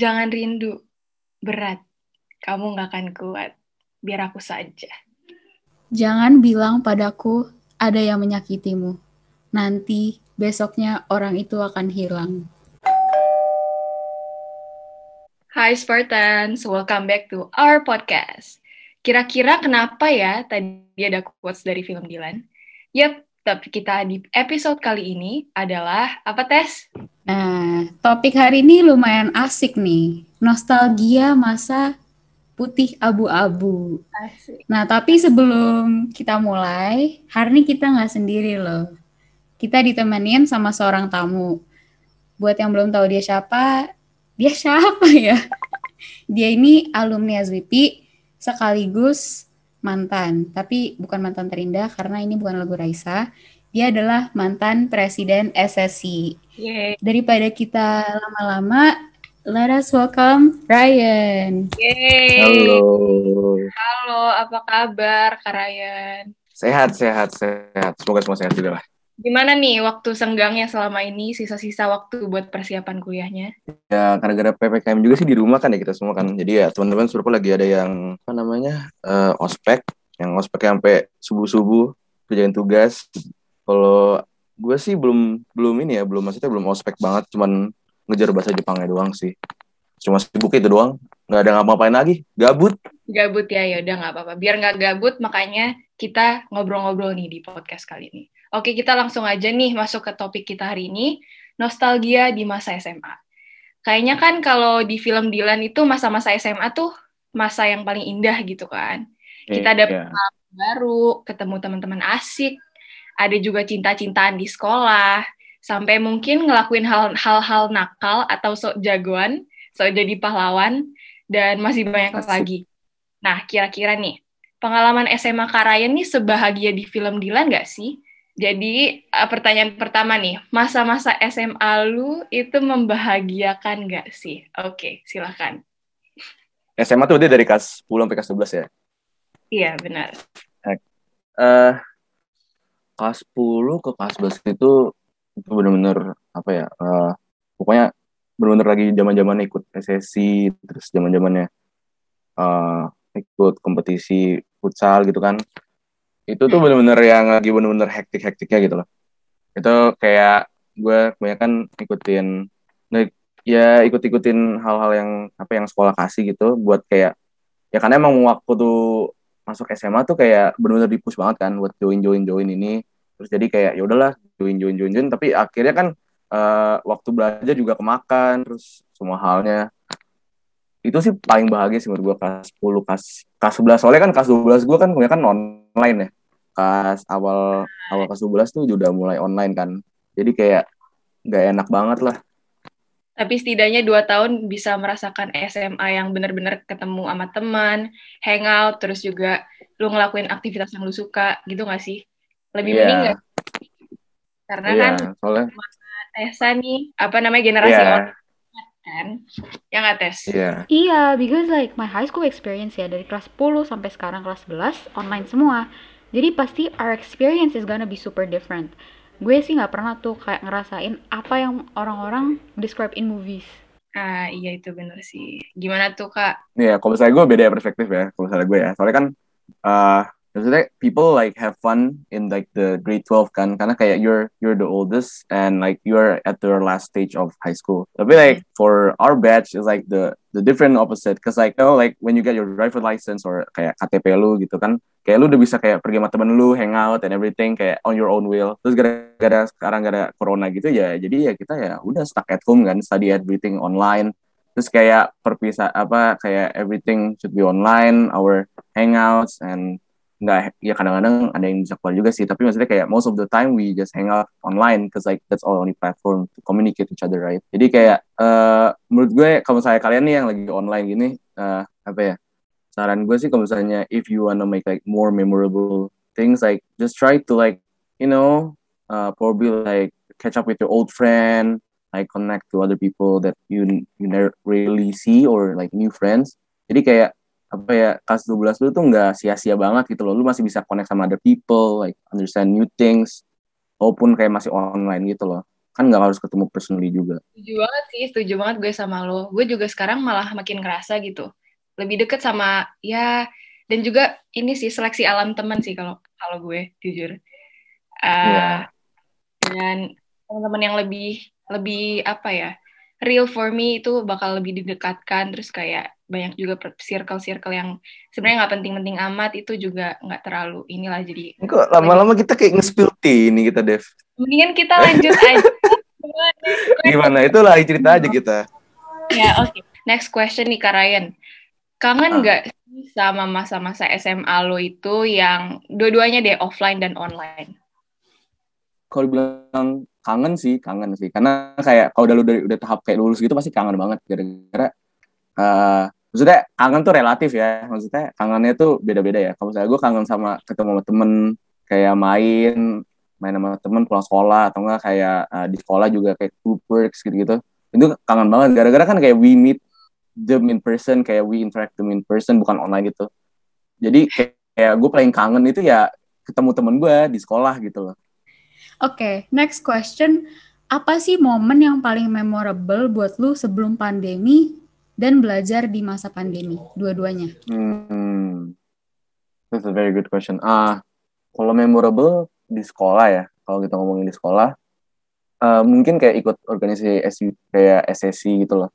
Jangan rindu, berat. Kamu gak akan kuat. Biar aku saja. Jangan bilang padaku ada yang menyakitimu. Nanti besoknya orang itu akan hilang. Hai Spartans, welcome back to our podcast. Kira-kira kenapa ya tadi ada quotes dari film Dylan? Yap, tapi kita di episode kali ini adalah apa tes? Nah, topik hari ini lumayan asik nih. Nostalgia masa putih abu-abu. Nah, tapi sebelum kita mulai, hari ini kita nggak sendiri loh. Kita ditemenin sama seorang tamu. Buat yang belum tahu dia siapa, dia siapa ya? Dia ini alumni SWP sekaligus mantan. Tapi bukan mantan terindah karena ini bukan lagu Raisa. Dia adalah mantan presiden SSI. Yeay. Daripada kita lama-lama, let us welcome Ryan. Yeay. Halo. Halo, apa kabar Kak Ryan? Sehat, sehat, sehat. Semoga semua sehat juga lah. Gimana nih waktu senggangnya selama ini, sisa-sisa waktu buat persiapan kuliahnya? Ya, karena gara PPKM juga sih di rumah kan ya kita semua kan. Jadi ya teman-teman suruh lagi ada yang, apa namanya, eh, ospek. Yang ospek sampai subuh-subuh, kerjain tugas. Kalau gue sih belum belum ini ya, belum maksudnya belum ospek banget. Cuman ngejar bahasa Jepangnya doang sih. Cuma sibuk itu doang. Nggak ada ngapa-ngapain lagi. Gabut. Gabut ya, ya udah nggak apa-apa. Biar nggak gabut, makanya kita ngobrol-ngobrol nih di podcast kali ini. Oke, kita langsung aja nih masuk ke topik kita hari ini, nostalgia di masa SMA. Kayaknya kan kalau di film Dylan itu masa-masa SMA tuh masa yang paling indah gitu kan. Kita dapet Iya. pengalaman baru, ketemu teman-teman asik, ada juga cinta-cintaan di sekolah, sampai mungkin ngelakuin hal- hal-hal nakal atau sok jagoan, sok jadi pahlawan, dan masih banyak Asik. lagi. Nah, kira-kira nih, pengalaman SMA Karayan nih sebahagia di film Dylan nggak sih? Jadi, eh, pertanyaan pertama nih, masa-masa SMA lu itu membahagiakan nggak sih? Oke, silakan. SMA tuh dia dari kelas 10 sampai kelas 11 ya. Iya, benar. eh kelas 10 ke kelas 11 itu itu bener-bener apa ya eh, pokoknya bener-bener lagi zaman-zamannya ikut SSC terus zaman-zamannya eh ikut kompetisi futsal gitu kan itu tuh bener-bener yang lagi bener-bener hektik-hektiknya gitu loh. Itu kayak gue kebanyakan ikutin ya ikut-ikutin hal-hal yang apa yang sekolah kasih gitu buat kayak ya karena emang waktu tuh masuk SMA tuh kayak benar-benar di-push banget kan buat join join join ini. Terus jadi kayak ya udahlah join join join join tapi akhirnya kan eh, waktu belajar juga kemakan terus semua halnya. Itu sih paling bahagia sih menurut gue kelas 10 kelas kelas 11 soalnya kan kelas 12 gue kan kebanyakan online ya kelas awal awal kelas 12 tuh udah mulai online kan jadi kayak nggak enak banget lah Tapi setidaknya dua tahun bisa merasakan SMA yang benar-benar ketemu sama teman, hangout, terus juga lu ngelakuin aktivitas yang lu suka, gitu gak sih? Lebih Iya. mending nggak? Karena Iya, kan soalnya Tessa nih, apa namanya, generasi Iya. online kan? Ya nggak, Tes? iya Iya, because like my high school experience ya dari kelas 10 sampai sekarang kelas 11 online semua. Jadi pasti our experience is gonna be super different. Gue sih nggak pernah tuh kayak ngerasain apa yang orang-orang describe in movies. Ah, iya itu bener sih. Gimana tuh, Kak? Iya, kalau misalnya gue beda ya perspektif ya, kalau misalnya gue ya. Soalnya kan, uh, maksudnya people like have fun in like the grade 12 kan, karena kayak you're you're the oldest and like you're at your last stage of high school. Tapi like for our batch is like the the different opposite, cause like you know like when you get your driver license or kayak KTP lu gitu kan, kayak lu udah bisa kayak pergi sama temen lu, hangout and everything kayak on your own will. Terus gara-gara sekarang gara corona gitu ya, jadi ya kita ya udah stuck at home kan, study everything online terus kayak perpisah apa kayak everything should be online our hangouts and nggak ya kadang-kadang ada yang bisa keluar juga sih tapi maksudnya kayak most of the time we just hang out online because like that's all only platform to communicate each other right jadi kayak eh menurut gue kalau misalnya kalian nih yang lagi online gini eh apa ya saran gue sih kalau misalnya if you wanna make like more memorable things like just try to like you know uh, probably like catch up with your old friend like connect to other people that you you never really see or like new friends. Jadi kayak apa ya kelas 12 lu tuh nggak sia-sia banget gitu loh. Lu masih bisa connect sama other people, like understand new things walaupun kayak masih online gitu loh. kan nggak harus ketemu personally juga setuju banget sih setuju banget gue sama lo gue juga sekarang malah makin ngerasa gitu lebih deket sama ya dan juga ini sih seleksi alam teman sih kalau kalau gue jujur uh, yeah. dan teman-teman yang lebih lebih apa ya real for me itu bakal lebih didekatkan. Terus kayak banyak juga circle-circle yang sebenarnya nggak penting-penting amat itu juga nggak terlalu inilah jadi kok lama-lama kita kayak nge-spill ini kita Dev. Mendingan kita lanjut aja. Gimana? Itulah cerita aja kita. Ya oke. Okay. next question nih Kak Ryan. Kangen ah. nggak uh. sama masa-masa SMA lo itu yang dua-duanya deh offline dan online? Kalau bilang kangen sih kangen sih. Karena kayak kalau udah lu udah, udah tahap kayak lulus gitu pasti kangen banget. Gara-gara uh, maksudnya kangen tuh relatif ya. Maksudnya kangennya tuh beda-beda ya. Kalau misalnya gue kangen sama ketemu sama temen kayak main main sama temen pulang sekolah atau enggak kayak uh, di sekolah juga kayak group works gitu-gitu. Itu kangen banget. Gara-gara kan kayak we meet them in person kayak we interact them in person bukan online gitu. Jadi kayak, kayak gue paling kangen itu ya ketemu temen gue di sekolah gitu loh Oke, okay, next question. Apa sih momen yang paling memorable buat lu sebelum pandemi dan belajar di masa pandemi? Dua-duanya. Hmm, that's a very good question. Ah, uh, kalau memorable di sekolah ya, kalau kita ngomongin di sekolah, uh, mungkin kayak ikut organisasi SU, kayak SSC gitu loh.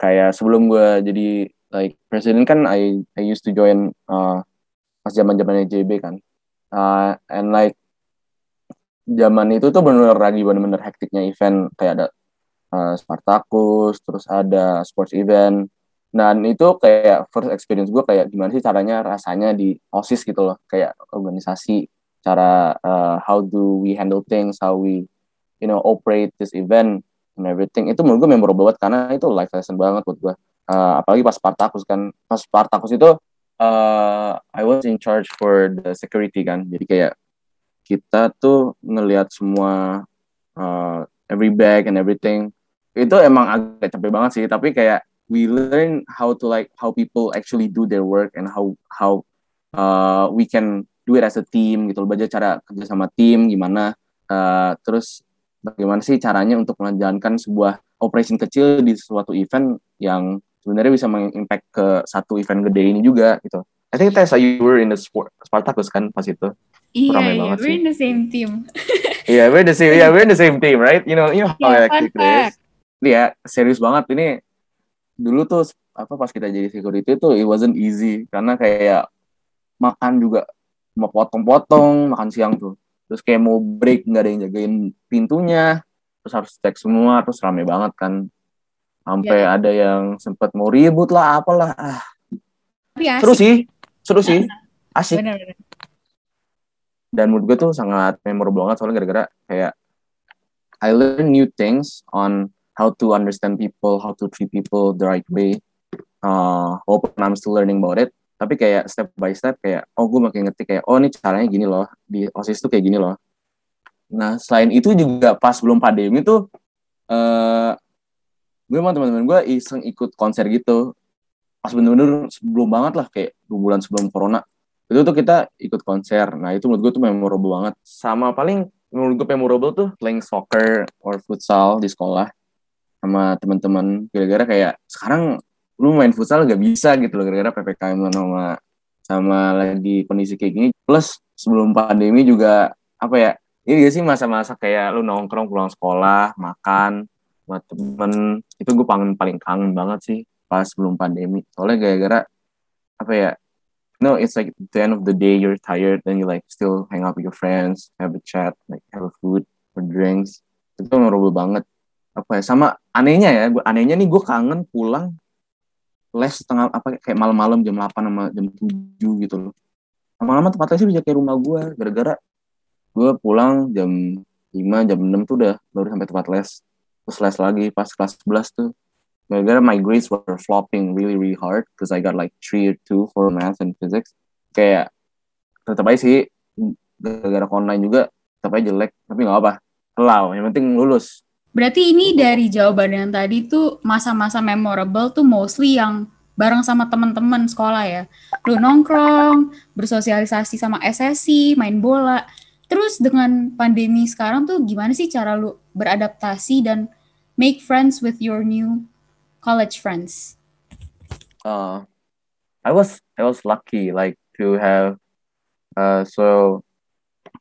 Kayak sebelum gue jadi like presiden kan I I used to join uh, pas zaman zamannya JB kan. Uh, and like zaman itu tuh benar lagi benar-benar hektiknya event kayak ada uh, Spartacus, terus ada sports event. Dan itu kayak first experience gue kayak gimana sih caranya rasanya di OSIS gitu loh, kayak organisasi, cara uh, how do we handle things, how we you know operate this event and everything. Itu menurut gue memorable banget karena itu life lesson banget buat gue. Uh, apalagi pas Spartacus kan, pas Spartacus itu uh, I was in charge for the security kan, jadi kayak kita tuh ngelihat semua uh, every bag and everything itu emang agak capek banget sih tapi kayak we learn how to like how people actually do their work and how how uh, we can do it as a team gitu belajar cara kerja sama tim gimana uh, terus bagaimana sih caranya untuk menjalankan sebuah operation kecil di suatu event yang sebenarnya bisa mengimpact ke satu event gede ini juga gitu. I think that's you were in the sport Spartacus kan pas itu. Iya, Ramai iya, we're sih. in the same team. Iya, yeah, we're the same. Yeah, we're in the same team, right? You know, you know how yeah, electric this. Iya, serius banget ini. Dulu tuh apa pas kita jadi security itu it wasn't easy karena kayak makan juga mau potong-potong makan siang tuh. Terus kayak mau break nggak ada yang jagain pintunya. Terus harus cek semua terus rame banget kan. Sampai yeah. ada yang sempat mau ribut lah apalah. Ah. Seru sih. Seru sih. Asik. Bener, bener dan menurut gue tuh sangat memorable banget soalnya gara-gara kayak I learn new things on how to understand people, how to treat people the right way. Uh, walaupun I'm still learning about it, tapi kayak step by step kayak oh gue makin ngerti kayak oh ini caranya gini loh di osis tuh kayak gini loh. Nah selain itu juga pas belum pandemi tuh uh, gue sama teman-teman gue iseng ikut konser gitu pas bener-bener sebelum banget lah kayak dua bulan sebelum corona. Itu tuh kita ikut konser. Nah itu menurut gue tuh memorable banget. Sama paling menurut gue memorable tuh playing soccer or futsal di sekolah sama teman-teman gara-gara kayak sekarang lu main futsal gak bisa gitu loh gara-gara ppkm sama sama lagi kondisi kayak gini. Plus sebelum pandemi juga apa ya ini gak sih masa-masa kayak lu nongkrong pulang sekolah makan sama temen. Itu gue paling paling kangen banget sih pas sebelum pandemi soalnya gara-gara apa ya no, it's like the end of the day, you're tired, then you like still hang out with your friends, have a chat, like have a food or drinks. Itu memorable banget. Apa ya? Sama anehnya ya, gue anehnya nih gue kangen pulang les setengah apa kayak malam-malam jam 8 sama jam 7 gitu loh. Lama-lama tempat lesnya bisa kayak rumah gue gara-gara gue pulang jam 5, jam 6 tuh udah baru sampai tempat les. Terus les lagi pas kelas 11 tuh gara-gara my grades were flopping really really hard because I got like three or two for math and physics. Kayak tetap aja sih gara-gara online juga tetap aja jelek tapi nggak apa allow yang penting lulus. Berarti ini dari jawaban yang tadi tuh masa-masa memorable tuh mostly yang bareng sama teman-teman sekolah ya. Lu nongkrong bersosialisasi sama SSC main bola. Terus dengan pandemi sekarang tuh gimana sih cara lu beradaptasi dan make friends with your new college friends? Uh, I was I was lucky like to have uh, so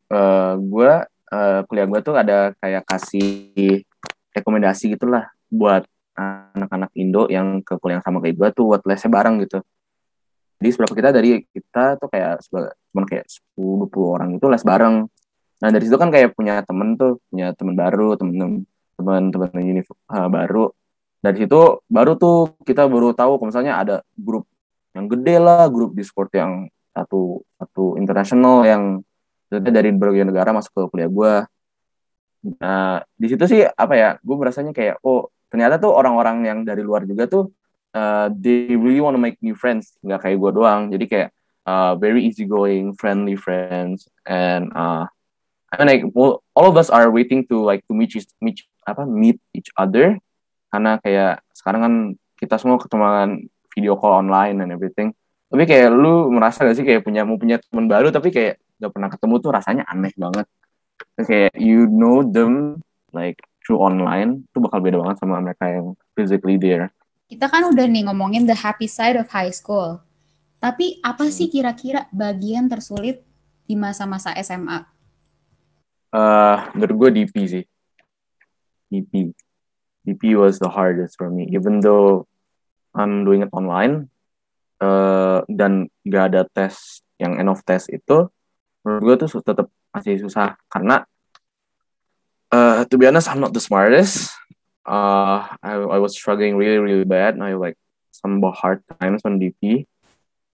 uh, gue uh, kuliah gue tuh ada kayak kasih rekomendasi gitulah buat anak-anak Indo yang ke kuliah sama kayak gue tuh buat lesnya bareng gitu. Jadi seberapa kita dari kita tuh kayak cuma kayak 10 20 orang itu les bareng. Nah dari situ kan kayak punya temen tuh, punya temen baru, temen temen temen ini uh, baru. Dari situ baru tuh kita baru tahu kalau misalnya ada grup yang gede lah, grup Discord yang satu satu internasional yang dari berbagai negara masuk ke kuliah gue. Nah di situ sih apa ya, gue merasanya kayak oh ternyata tuh orang-orang yang dari luar juga tuh uh, they really want to make new friends, nggak kayak gue doang. Jadi kayak uh, very easygoing, friendly friends, and uh, I mean like all of us are waiting to like to meet each, meet apa meet each other karena kayak sekarang kan kita semua ketemu video call online and everything. Tapi kayak lu merasa gak sih kayak punya mau punya teman baru tapi kayak gak pernah ketemu tuh rasanya aneh banget. Kayak you know them like through online tuh bakal beda banget sama mereka yang physically there. Kita kan udah nih ngomongin the happy side of high school. Tapi apa sih kira-kira bagian tersulit di masa-masa SMA? Uh, menurut gue DP sih. DP. DP was the hardest for me. Even though I'm doing it online, uh, dan gak ada tes yang end of test itu, menurut gue tuh tetap masih susah. Karena, uh, to be honest, I'm not the smartest. Uh, I, I was struggling really, really bad. I like some hard times on DP.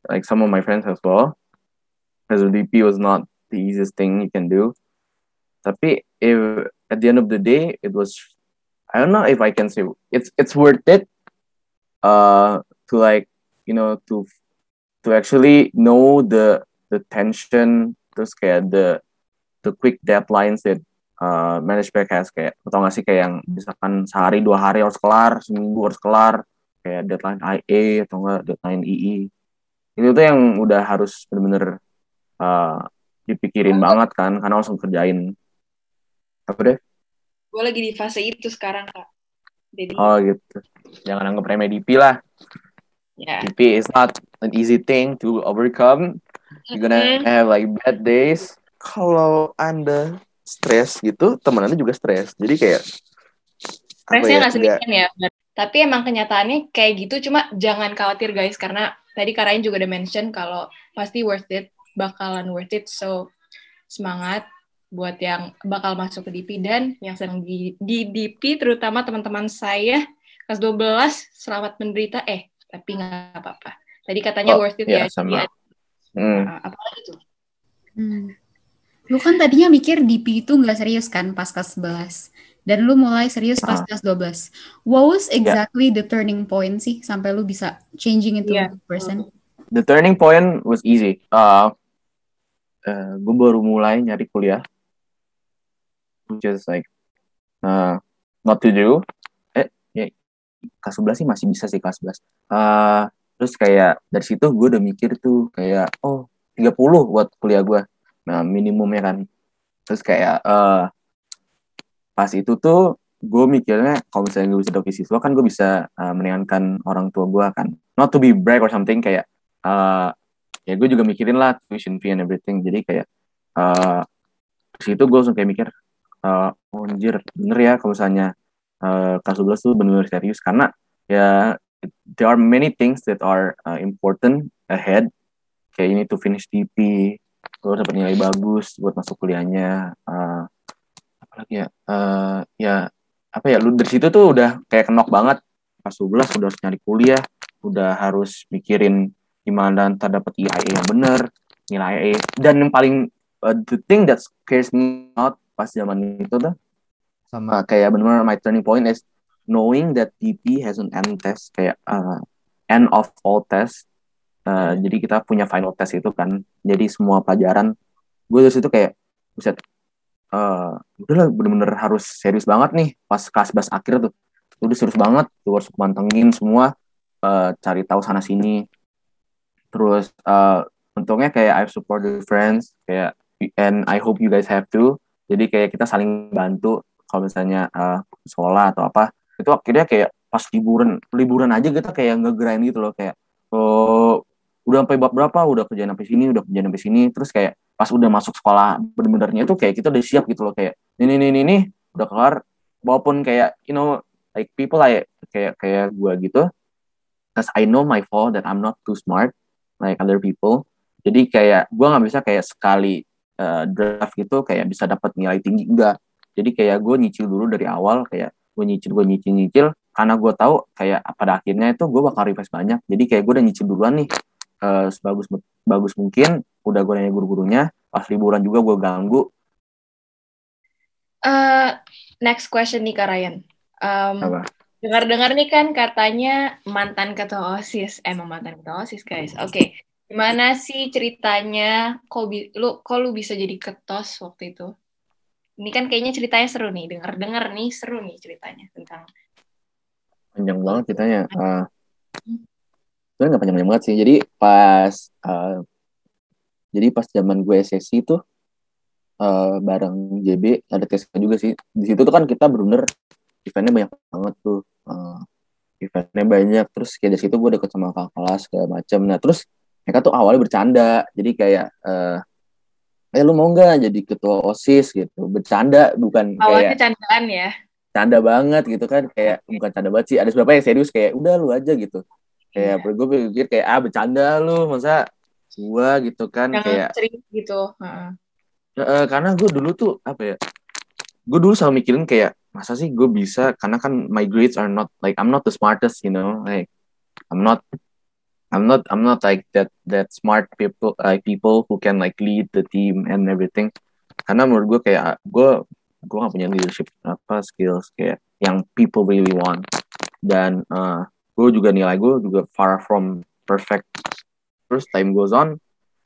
Like some of my friends as well. Because DP was not the easiest thing you can do tapi if at the end of the day it was I don't know if I can say it's it's worth it uh to like you know to to actually know the the tension terus kayak the the quick deadlines that uh, management has kayak atau nggak sih kayak yang misalkan sehari dua hari harus kelar seminggu harus kelar kayak deadline IA atau enggak deadline II itu tuh yang udah harus bener-bener uh, dipikirin banget kan karena langsung kerjain apa deh? Gue lagi di fase itu sekarang kak. Jadi... Oh gitu. Jangan anggap remeh DP lah. Yeah. DP is not an easy thing to overcome. You're gonna have like bad days. Kalau anda stres gitu, temen anda juga stres. Jadi kayak stresnya ya, nggak ya, sendirian ya. Tapi emang kenyataannya kayak gitu. Cuma jangan khawatir guys, karena tadi Karain juga udah mention kalau pasti worth it, bakalan worth it. So semangat buat yang bakal masuk ke DP dan yang sedang di, di DP terutama teman-teman saya kelas 12 selamat menderita eh tapi nggak apa-apa tadi katanya oh, worth it ya, ya sama. hmm. Nah, apa tuh hmm. lu kan tadinya mikir DP itu nggak serius kan pas kelas 11 dan lu mulai serius pas uh. kelas 12 what was exactly yeah. the turning point sih sampai lu bisa changing into yeah. person the turning point was easy uh, uh, gue baru mulai nyari kuliah which is like uh, not to do. Eh ya kelas 11 sih masih bisa sih kelas 11 uh, terus kayak dari situ gue udah mikir tuh kayak oh 30 buat kuliah gue nah minimumnya kan. Terus kayak uh, pas itu tuh gue mikirnya kalau misalnya gue bisa doki siswa kan gue bisa uh, meringankan orang tua gue kan. Not to be brag or something kayak uh, ya gue juga mikirin lah tuition fee and everything. Jadi kayak uh, situ gue langsung kayak mikir uh, oh anjir bener ya kalau misalnya uh, kelas 12 tuh bener-bener serius. Karena ya there are many things that are uh, important ahead. Kayak ini to finish DP lo dapat nilai bagus buat masuk kuliahnya. Uh, apa lagi ya? Uh, ya apa ya lu dari situ tuh udah kayak kenok banget. Kelas 12 udah harus nyari kuliah udah harus mikirin gimana ntar dapat IAE yang bener nilai IAE dan yang paling uh, the thing that scares me out pas zaman itu tuh. Sama. Kayak benar my turning point is knowing that DP has an end test kayak uh, end of all test. Uh, jadi kita punya final test itu kan. Jadi semua pelajaran gue dari situ kayak buset uh, udah bener-bener harus serius banget nih pas kelas bas akhir tuh. Udah serius banget tuh harus mantengin semua uh, cari tahu sana sini. Terus uh, untungnya kayak I support the friends kayak and I hope you guys have too jadi kayak kita saling bantu kalau misalnya uh, sekolah atau apa itu akhirnya kayak pas liburan liburan aja kita kayak ngegrind gitu loh kayak oh udah sampai bab berapa? Udah kerjaan sampai sini udah kerjaan sampai sini. Terus kayak pas udah masuk sekolah bener-benernya itu kayak kita udah siap gitu loh kayak ini ini ini, ini udah kelar. Walaupun kayak you know like people like kayak kayak gue gitu cause I know my fault that I'm not too smart like other people. Jadi kayak gue nggak bisa kayak sekali uh, draft gitu kayak bisa dapat nilai tinggi enggak. Jadi kayak gue nyicil dulu dari awal kayak gue nyicil gue nyicil nyicil. Karena gue tahu kayak pada akhirnya itu gue bakal revise banyak. Jadi kayak gue udah nyicil duluan nih uh, sebagus bagus mungkin. Udah gue nanya guru-gurunya pas liburan juga gue ganggu. Uh, next question nih kak Ryan. Um, dengar-dengar nih kan katanya mantan ketua osis. Emang mantan ketua osis guys. Oke. okay. Gimana sih ceritanya? Kok lu kok lu bisa jadi ketos waktu itu? Ini kan kayaknya ceritanya seru nih. Dengar-dengar nih seru nih ceritanya tentang panjang banget ceritanya. Uh, sebenarnya nggak panjang banget sih. Jadi pas uh, jadi pas zaman gue SSC itu uh, bareng JB ada tes juga sih. Di situ tuh kan kita bener eventnya banyak banget tuh. Uh, eventnya banyak. Terus kayak dari situ gue deket sama kakak kelas segala macam nah terus mereka tuh awalnya bercanda. Jadi kayak uh, eh lu mau nggak jadi ketua osis? Gitu. Bercanda bukan awalnya kayak candaan ya? Canda banget gitu kan. Kayak bukan canda banget sih. Ada beberapa yang serius kayak udah lu aja gitu. Kayak yeah. gue pikir kayak ah bercanda lu masa gua gitu kan. Jangan kayak sering gitu. Uh uh, karena gue dulu tuh apa ya gue dulu selalu mikirin kayak masa sih gue bisa? Karena kan my grades are not like I'm not the smartest you know like I'm not I'm not I'm not like that that smart people like people who can like lead the team and everything. Karena menurut gue kayak gue gue gak punya leadership apa skills kayak yang people really want. Dan uh, gue juga nilai gue juga far from perfect. Terus time goes on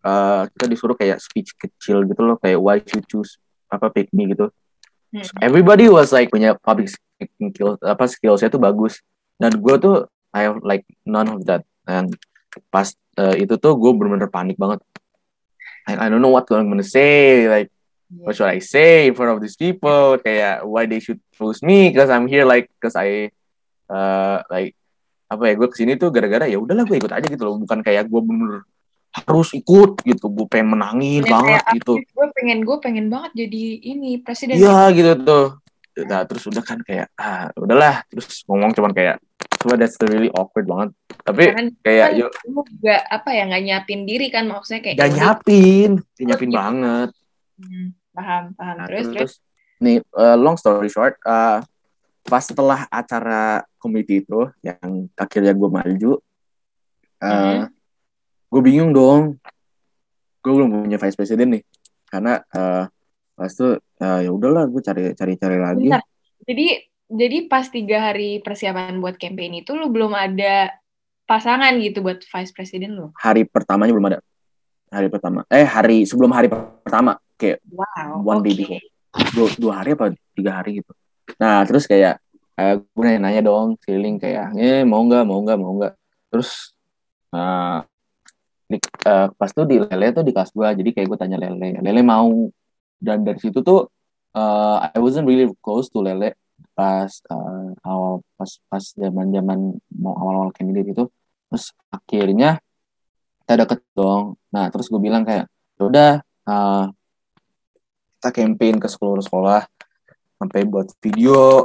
uh, kita disuruh kayak speech kecil gitu loh kayak why you choose apa pick me gitu. Hmm. so everybody was like punya public speaking skills apa skillsnya tuh bagus. Dan gue tuh I have like none of that. And pas uh, itu tuh gue bener-bener panik banget. Like, I don't know what I'm gonna say like what should I say in front of these people? Kayak why they should choose me? Because I'm here like because I uh, like apa ya gue ke sini tuh gara-gara ya udahlah gue ikut aja gitu loh. Bukan kayak gue bener harus ikut gitu gue pengen menangin ya, banget gitu. gue pengen gue pengen banget jadi ini presiden. Iya gitu tuh. Nah terus udah kan kayak ah udahlah. Terus ngomong cuman kayak coba that's really awkward banget tapi Karena kayak kan yuk. juga apa ya nggak nyiapin diri kan maksudnya kayak gak nyapin gak nyapin banget. Hmm paham paham. Nah, terus, terus terus? nih uh, long story short uh, pas setelah acara komite itu yang akhirnya gue maju uh, mm-hmm. gue bingung dong. Gue belum punya vice president nih. Karena uh, pas itu uh, ya udahlah gue cari cari cari lagi. Bentar. jadi jadi pas tiga hari persiapan buat campaign itu lu belum ada pasangan gitu buat vice president lu hari pertamanya belum ada. Hari pertama. Eh hari sebelum hari pertama. Kayak wow, one okay. day before. Dua, dua hari apa tiga hari gitu. Nah terus kayak uh, gue nanya, nanya dong keliling kayak eh mau nggak mau nggak mau nggak? Terus uh, di, uh, pas tuh di lele tuh di kelas gue jadi kayak gue tanya lele. Lele mau. Dan dari situ tuh uh, I wasn't really close to lele pas uh, awal pas pas zaman zaman mau awal awal candidate itu terus akhirnya kita deket dong. Nah terus gue bilang kayak ya udah uh, kita campaign ke seluruh sekolah sampai buat video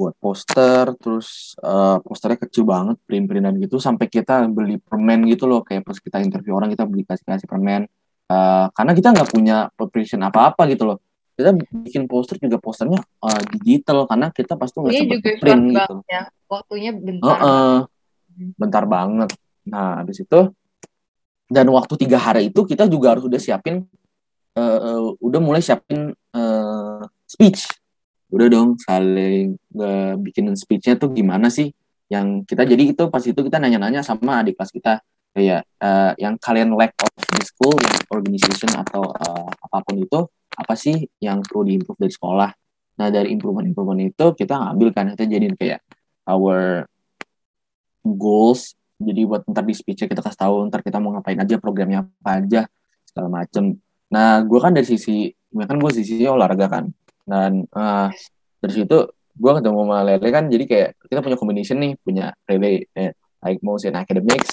buat poster terus uh, posternya kecil banget print-printan gitu sampai kita beli permen gitu loh. Kayak pas kita interview orang kita beli kasih kasih permen. Uh, karena kita nggak punya preparation apa-apa gitu loh. Kita bikin poster juga posternya uh, digital karena kita pasti nggak iya sempat print gitu. ya. waktunya bentar. Uh, uh, bentar banget. Nah habis itu dan waktu tiga hari itu kita juga harus udah siapin uh, udah mulai siapin uh, speech. Udah dong saling uh, bikinin speechnya tuh gimana sih? Yang kita jadi itu pas itu kita nanya-nanya sama adik kelas kita. Kayak uh, yang kalian lack of di school organization atau uh, apa pun itu apa sih yang perlu diimprove dari sekolah? Nah dari improvement improvement itu kita ngambil kan kita jadiin kayak our goals jadi buat ntar di speechnya kita kasih tahu ntar kita mau ngapain aja programnya apa aja segala macem Nah, gue kan dari sisi, kan gue sisi olahraga kan. Dan uh, dari situ gue ketemu sama Lele kan, jadi kayak kita punya combination nih, punya Lele eh, like most in academics,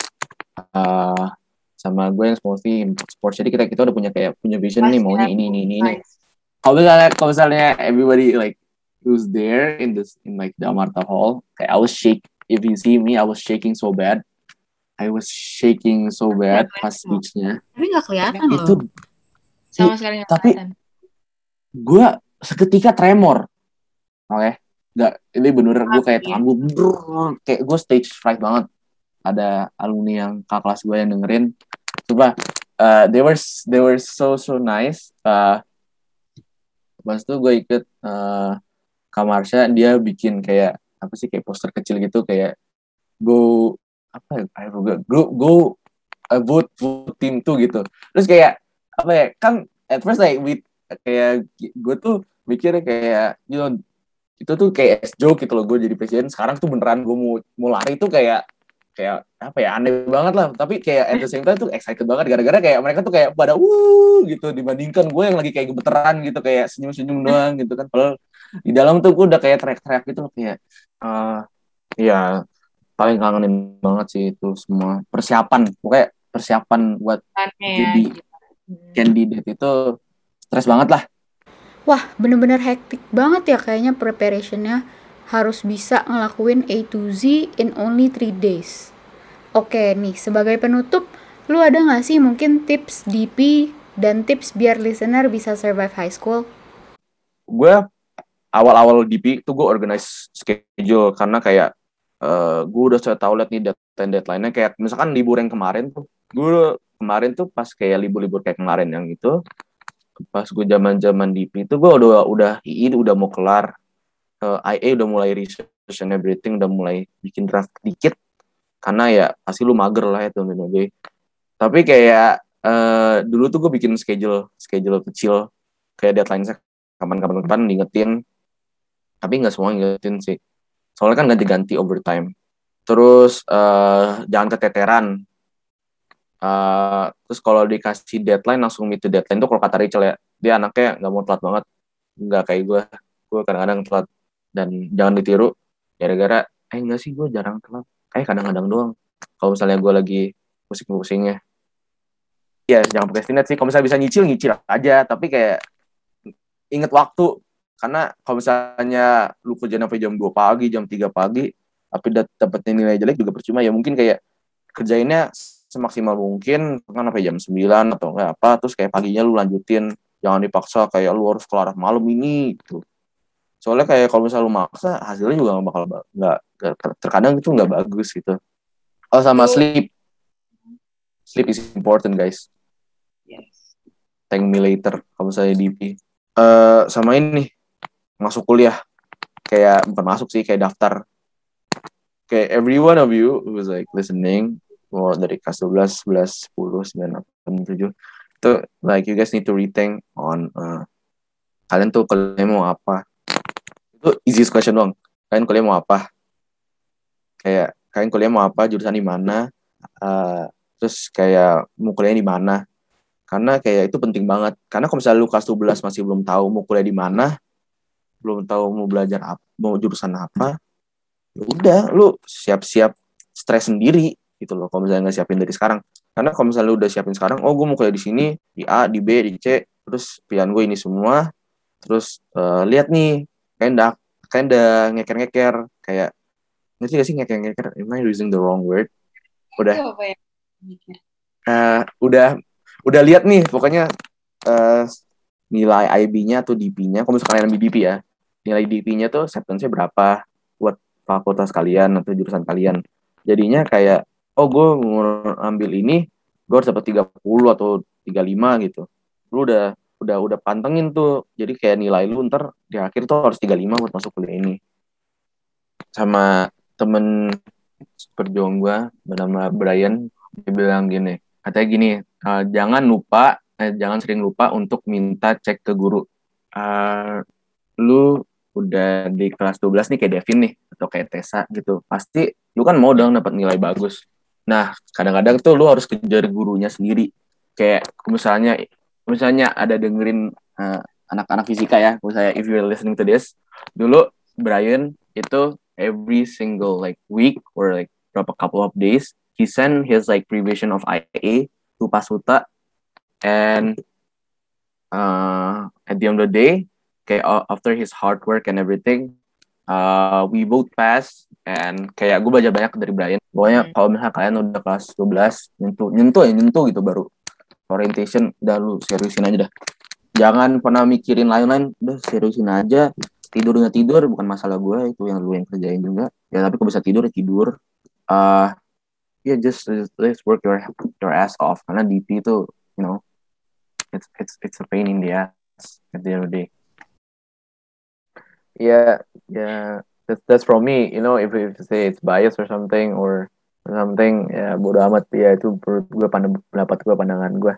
uh, sama gue yang mostly in sports. Jadi kita kita udah punya kayak punya vision nice, nih maunya yeah. ini ini ini ini. Kalau misalnya kalau misalnya everybody like who's there in this in like the Amarta Hall, kayak I was shake. If you see me, I was shaking so bad. I was shaking so bad pas speechnya. Tapi nggak kelihatan loh. Itu sama sekali gak tapi gue seketika tremor oke okay? nggak ini bener gue kayak tangan gue kayak gue stage fright banget ada alumni yang kakak kelas gue yang dengerin coba uh, they were they were so so nice uh, pas itu gue ikut uh, Kamarsha dia bikin kayak apa sih kayak poster kecil gitu kayak go apa ya I forgot go go uh, vote vote team tuh gitu. Terus kayak apa ya kan at first like with kayak gue tuh mikirnya kayak you know itu tuh kayak joke gitu loh gue jadi presiden sekarang tuh beneran gue mau mau lari tuh kayak kayak apa ya aneh banget lah. Tapi kayak at the same time tuh excited banget. Gara-gara kayak mereka tuh kayak pada wuh gitu. Dibandingkan gue yang lagi kayak gemeteran gitu. Kayak senyum-senyum doang gitu kan. Padahal di dalam tuh gue udah kayak teriak-teriak gitu loh. Kayak uh, ya paling kangenin banget sih itu semua. Persiapan. Pokoknya persiapan buat jadi ya, candidate itu stres banget lah. Wah, bener-bener hektik banget ya kayaknya preparationnya harus bisa ngelakuin A to Z in only 3 days. Oke nih, sebagai penutup, lu ada gak sih mungkin tips DP dan tips biar listener bisa survive high school? Gue awal-awal DP tuh gue organize schedule karena kayak uh, eh, gue udah saya tahu liat nih deadline deadline-nya kayak misalkan libur yang kemarin tuh gue kemarin tuh pas kayak libur-libur kayak kemarin yang itu pas gue zaman zaman DP itu gue udah udah udah mau kelar uh, eh, IA udah mulai research and everything udah mulai bikin draft dikit. Karena ya pasti lu mager lah ya tuh gue tapi kayak uh, dulu tuh gue bikin schedule schedule kecil. Kayak deadline saya kapan-kapan kapan diingetin. Tapi nggak semua ngingetin sih. Soalnya kan ganti-ganti overtime. Terus uh, jangan keteteran. Uh, terus kalau dikasih deadline langsung meet the deadline tuh kalau kata Rachel ya dia anaknya nggak mau telat banget. Nggak kayak gue gue kadang-kadang telat dan jangan ditiru gara-gara eh enggak sih gue jarang telat. Kayak kadang-kadang doang. Kalau misalnya gue lagi pusing-pusingnya. Ya jangan procrastinate sih. Kalau misalnya bisa nyicil nyicil aja. Tapi kayak inget waktu. Karena kalau misalnya lu kerja sampai jam 2 pagi jam 3 pagi tapi dapetnya nilai jelek juga percuma. Ya mungkin kayak kerjainnya semaksimal mungkin kan sampai jam 9 atau enggak apa terus kayak paginya lu lanjutin. Jangan dipaksa kayak lu harus kelar malam ini gitu soalnya kayak kalau misalnya lu maksa hasilnya juga gak bakal nggak terkadang itu nggak bagus gitu. Oh sama sleep. Sleep is important guys. Yes. thank me later kalau misalnya DP uh, eh, sama ini. Masuk kuliah. Kayak bukan masuk sih kayak daftar. Kayak every one of you who's like listening mau dari kelas 12, 11, 10, 9, 8, 7 itu like you guys need to rethink on uh, kalian tuh kalian mau apa itu easy question dong kalian kuliah mau apa? Kayak kalian kuliah mau apa? Jurusan di mana? Uh, terus kayak mau kuliah di mana? Karena kayak itu penting banget. Karena kalau misalnya lu kelas 12 masih belum tahu mau kuliah di mana belum tahu mau belajar apa mau jurusan apa ya udah lu siap-siap stres sendiri gitu loh kalau misalnya nggak siapin dari sekarang. Karena kalau misalnya lu udah siapin sekarang oh gue mau kuliah di sini di A di B di C terus pilihan gue ini semua. Terus uh, lihat nih kayak udah kayak udah ngeker-ngeker kayak ngerti gak sih ngeker-ngeker? Am I using the wrong word? Udah. Uh, udah udah lihat nih pokoknya uh, nilai IB-nya atau DP-nya kalau misalnya kalian DP ya nilai DP-nya tuh acceptance-nya berapa buat fakultas kalian atau jurusan kalian? Jadinya kayak oh gue mau ambil ini gue harus dapat 30 atau 35 gitu. Lu udah udah udah pantengin tuh. Jadi kayak nilai lu ntar di akhir tuh harus 35 buat masuk kuliah ini. Sama temen perjuang gue bernama Brian dia bilang gini katanya gini uh, jangan lupa eh, jangan sering lupa untuk minta cek ke guru. Uh, lu udah di kelas 12 nih kayak Devin nih atau kayak Tessa gitu. Pasti lu kan mau dong dapat nilai bagus. Nah, kadang-kadang tuh lu harus kejar gurunya sendiri. Kayak misalnya misalnya ada dengerin uh, anak-anak fisika ya, kalau saya if you're listening to this, dulu Brian itu every single like week or like berapa couple of days, he send his like revision of IA to Pasuta, and uh, at the end of the day, kayak after his hard work and everything, uh, we both pass and kayak gue belajar banyak dari Brian. Pokoknya hmm. kalau misalnya kalian udah kelas 12 nyentuh nyentuh ya nyentuh gitu baru orientation udah lu seriusin aja dah. Jangan pernah mikirin lain-lain, udah seriusin aja. Tidur nggak tidur bukan masalah gue itu yang lu yang kerjain juga. Ya tapi kalau bisa tidur ya tidur. Uh, ya yeah, just, just let's work your your ass off karena DP itu you know it's it's it's a pain in the ass at the end of the day. Yeah, yeah, that's that's from me. You know, if if you say it's bias or something or something, ya bodo amat ya itu gue pandang pendapat gue pandangan gue.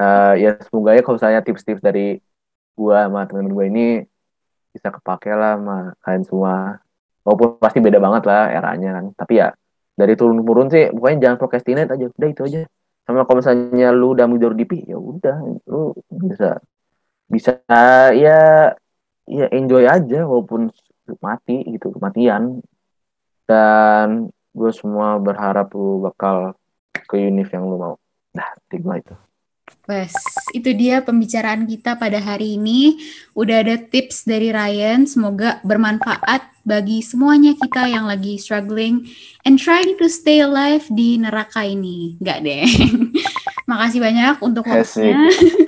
Uh, ya semoga ya kalau saya tips-tips dari gue sama temen gue ini bisa kepake lah sama kalian semua. Walaupun pasti beda banget lah eranya kan. Tapi ya dari turun turun sih, pokoknya jangan procrastinate aja. Udah itu aja. Sama kalau misalnya lu udah mundur DP, ya udah, lu bisa bisa ya ya enjoy aja walaupun mati gitu kematian dan gue semua berharap lu bakal ke univ yang lu mau nah tiga itu Wes, itu dia pembicaraan kita pada hari ini. Udah ada tips dari Ryan, semoga bermanfaat bagi semuanya kita yang lagi struggling and trying to stay alive di neraka ini. Enggak deh. Makasih banyak untuk waktunya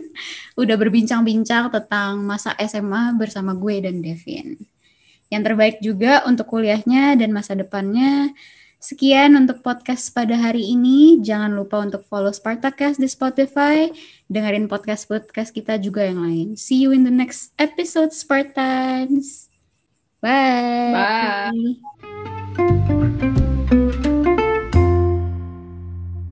udah berbincang-bincang tentang masa SMA bersama gue dan Devin. Yang terbaik juga untuk kuliahnya dan masa depannya. Sekian untuk podcast pada hari ini. Jangan lupa untuk follow Spartacast di Spotify. Dengerin podcast-podcast kita juga yang lain. See you in the next episode, Spartans. Bye. Bye.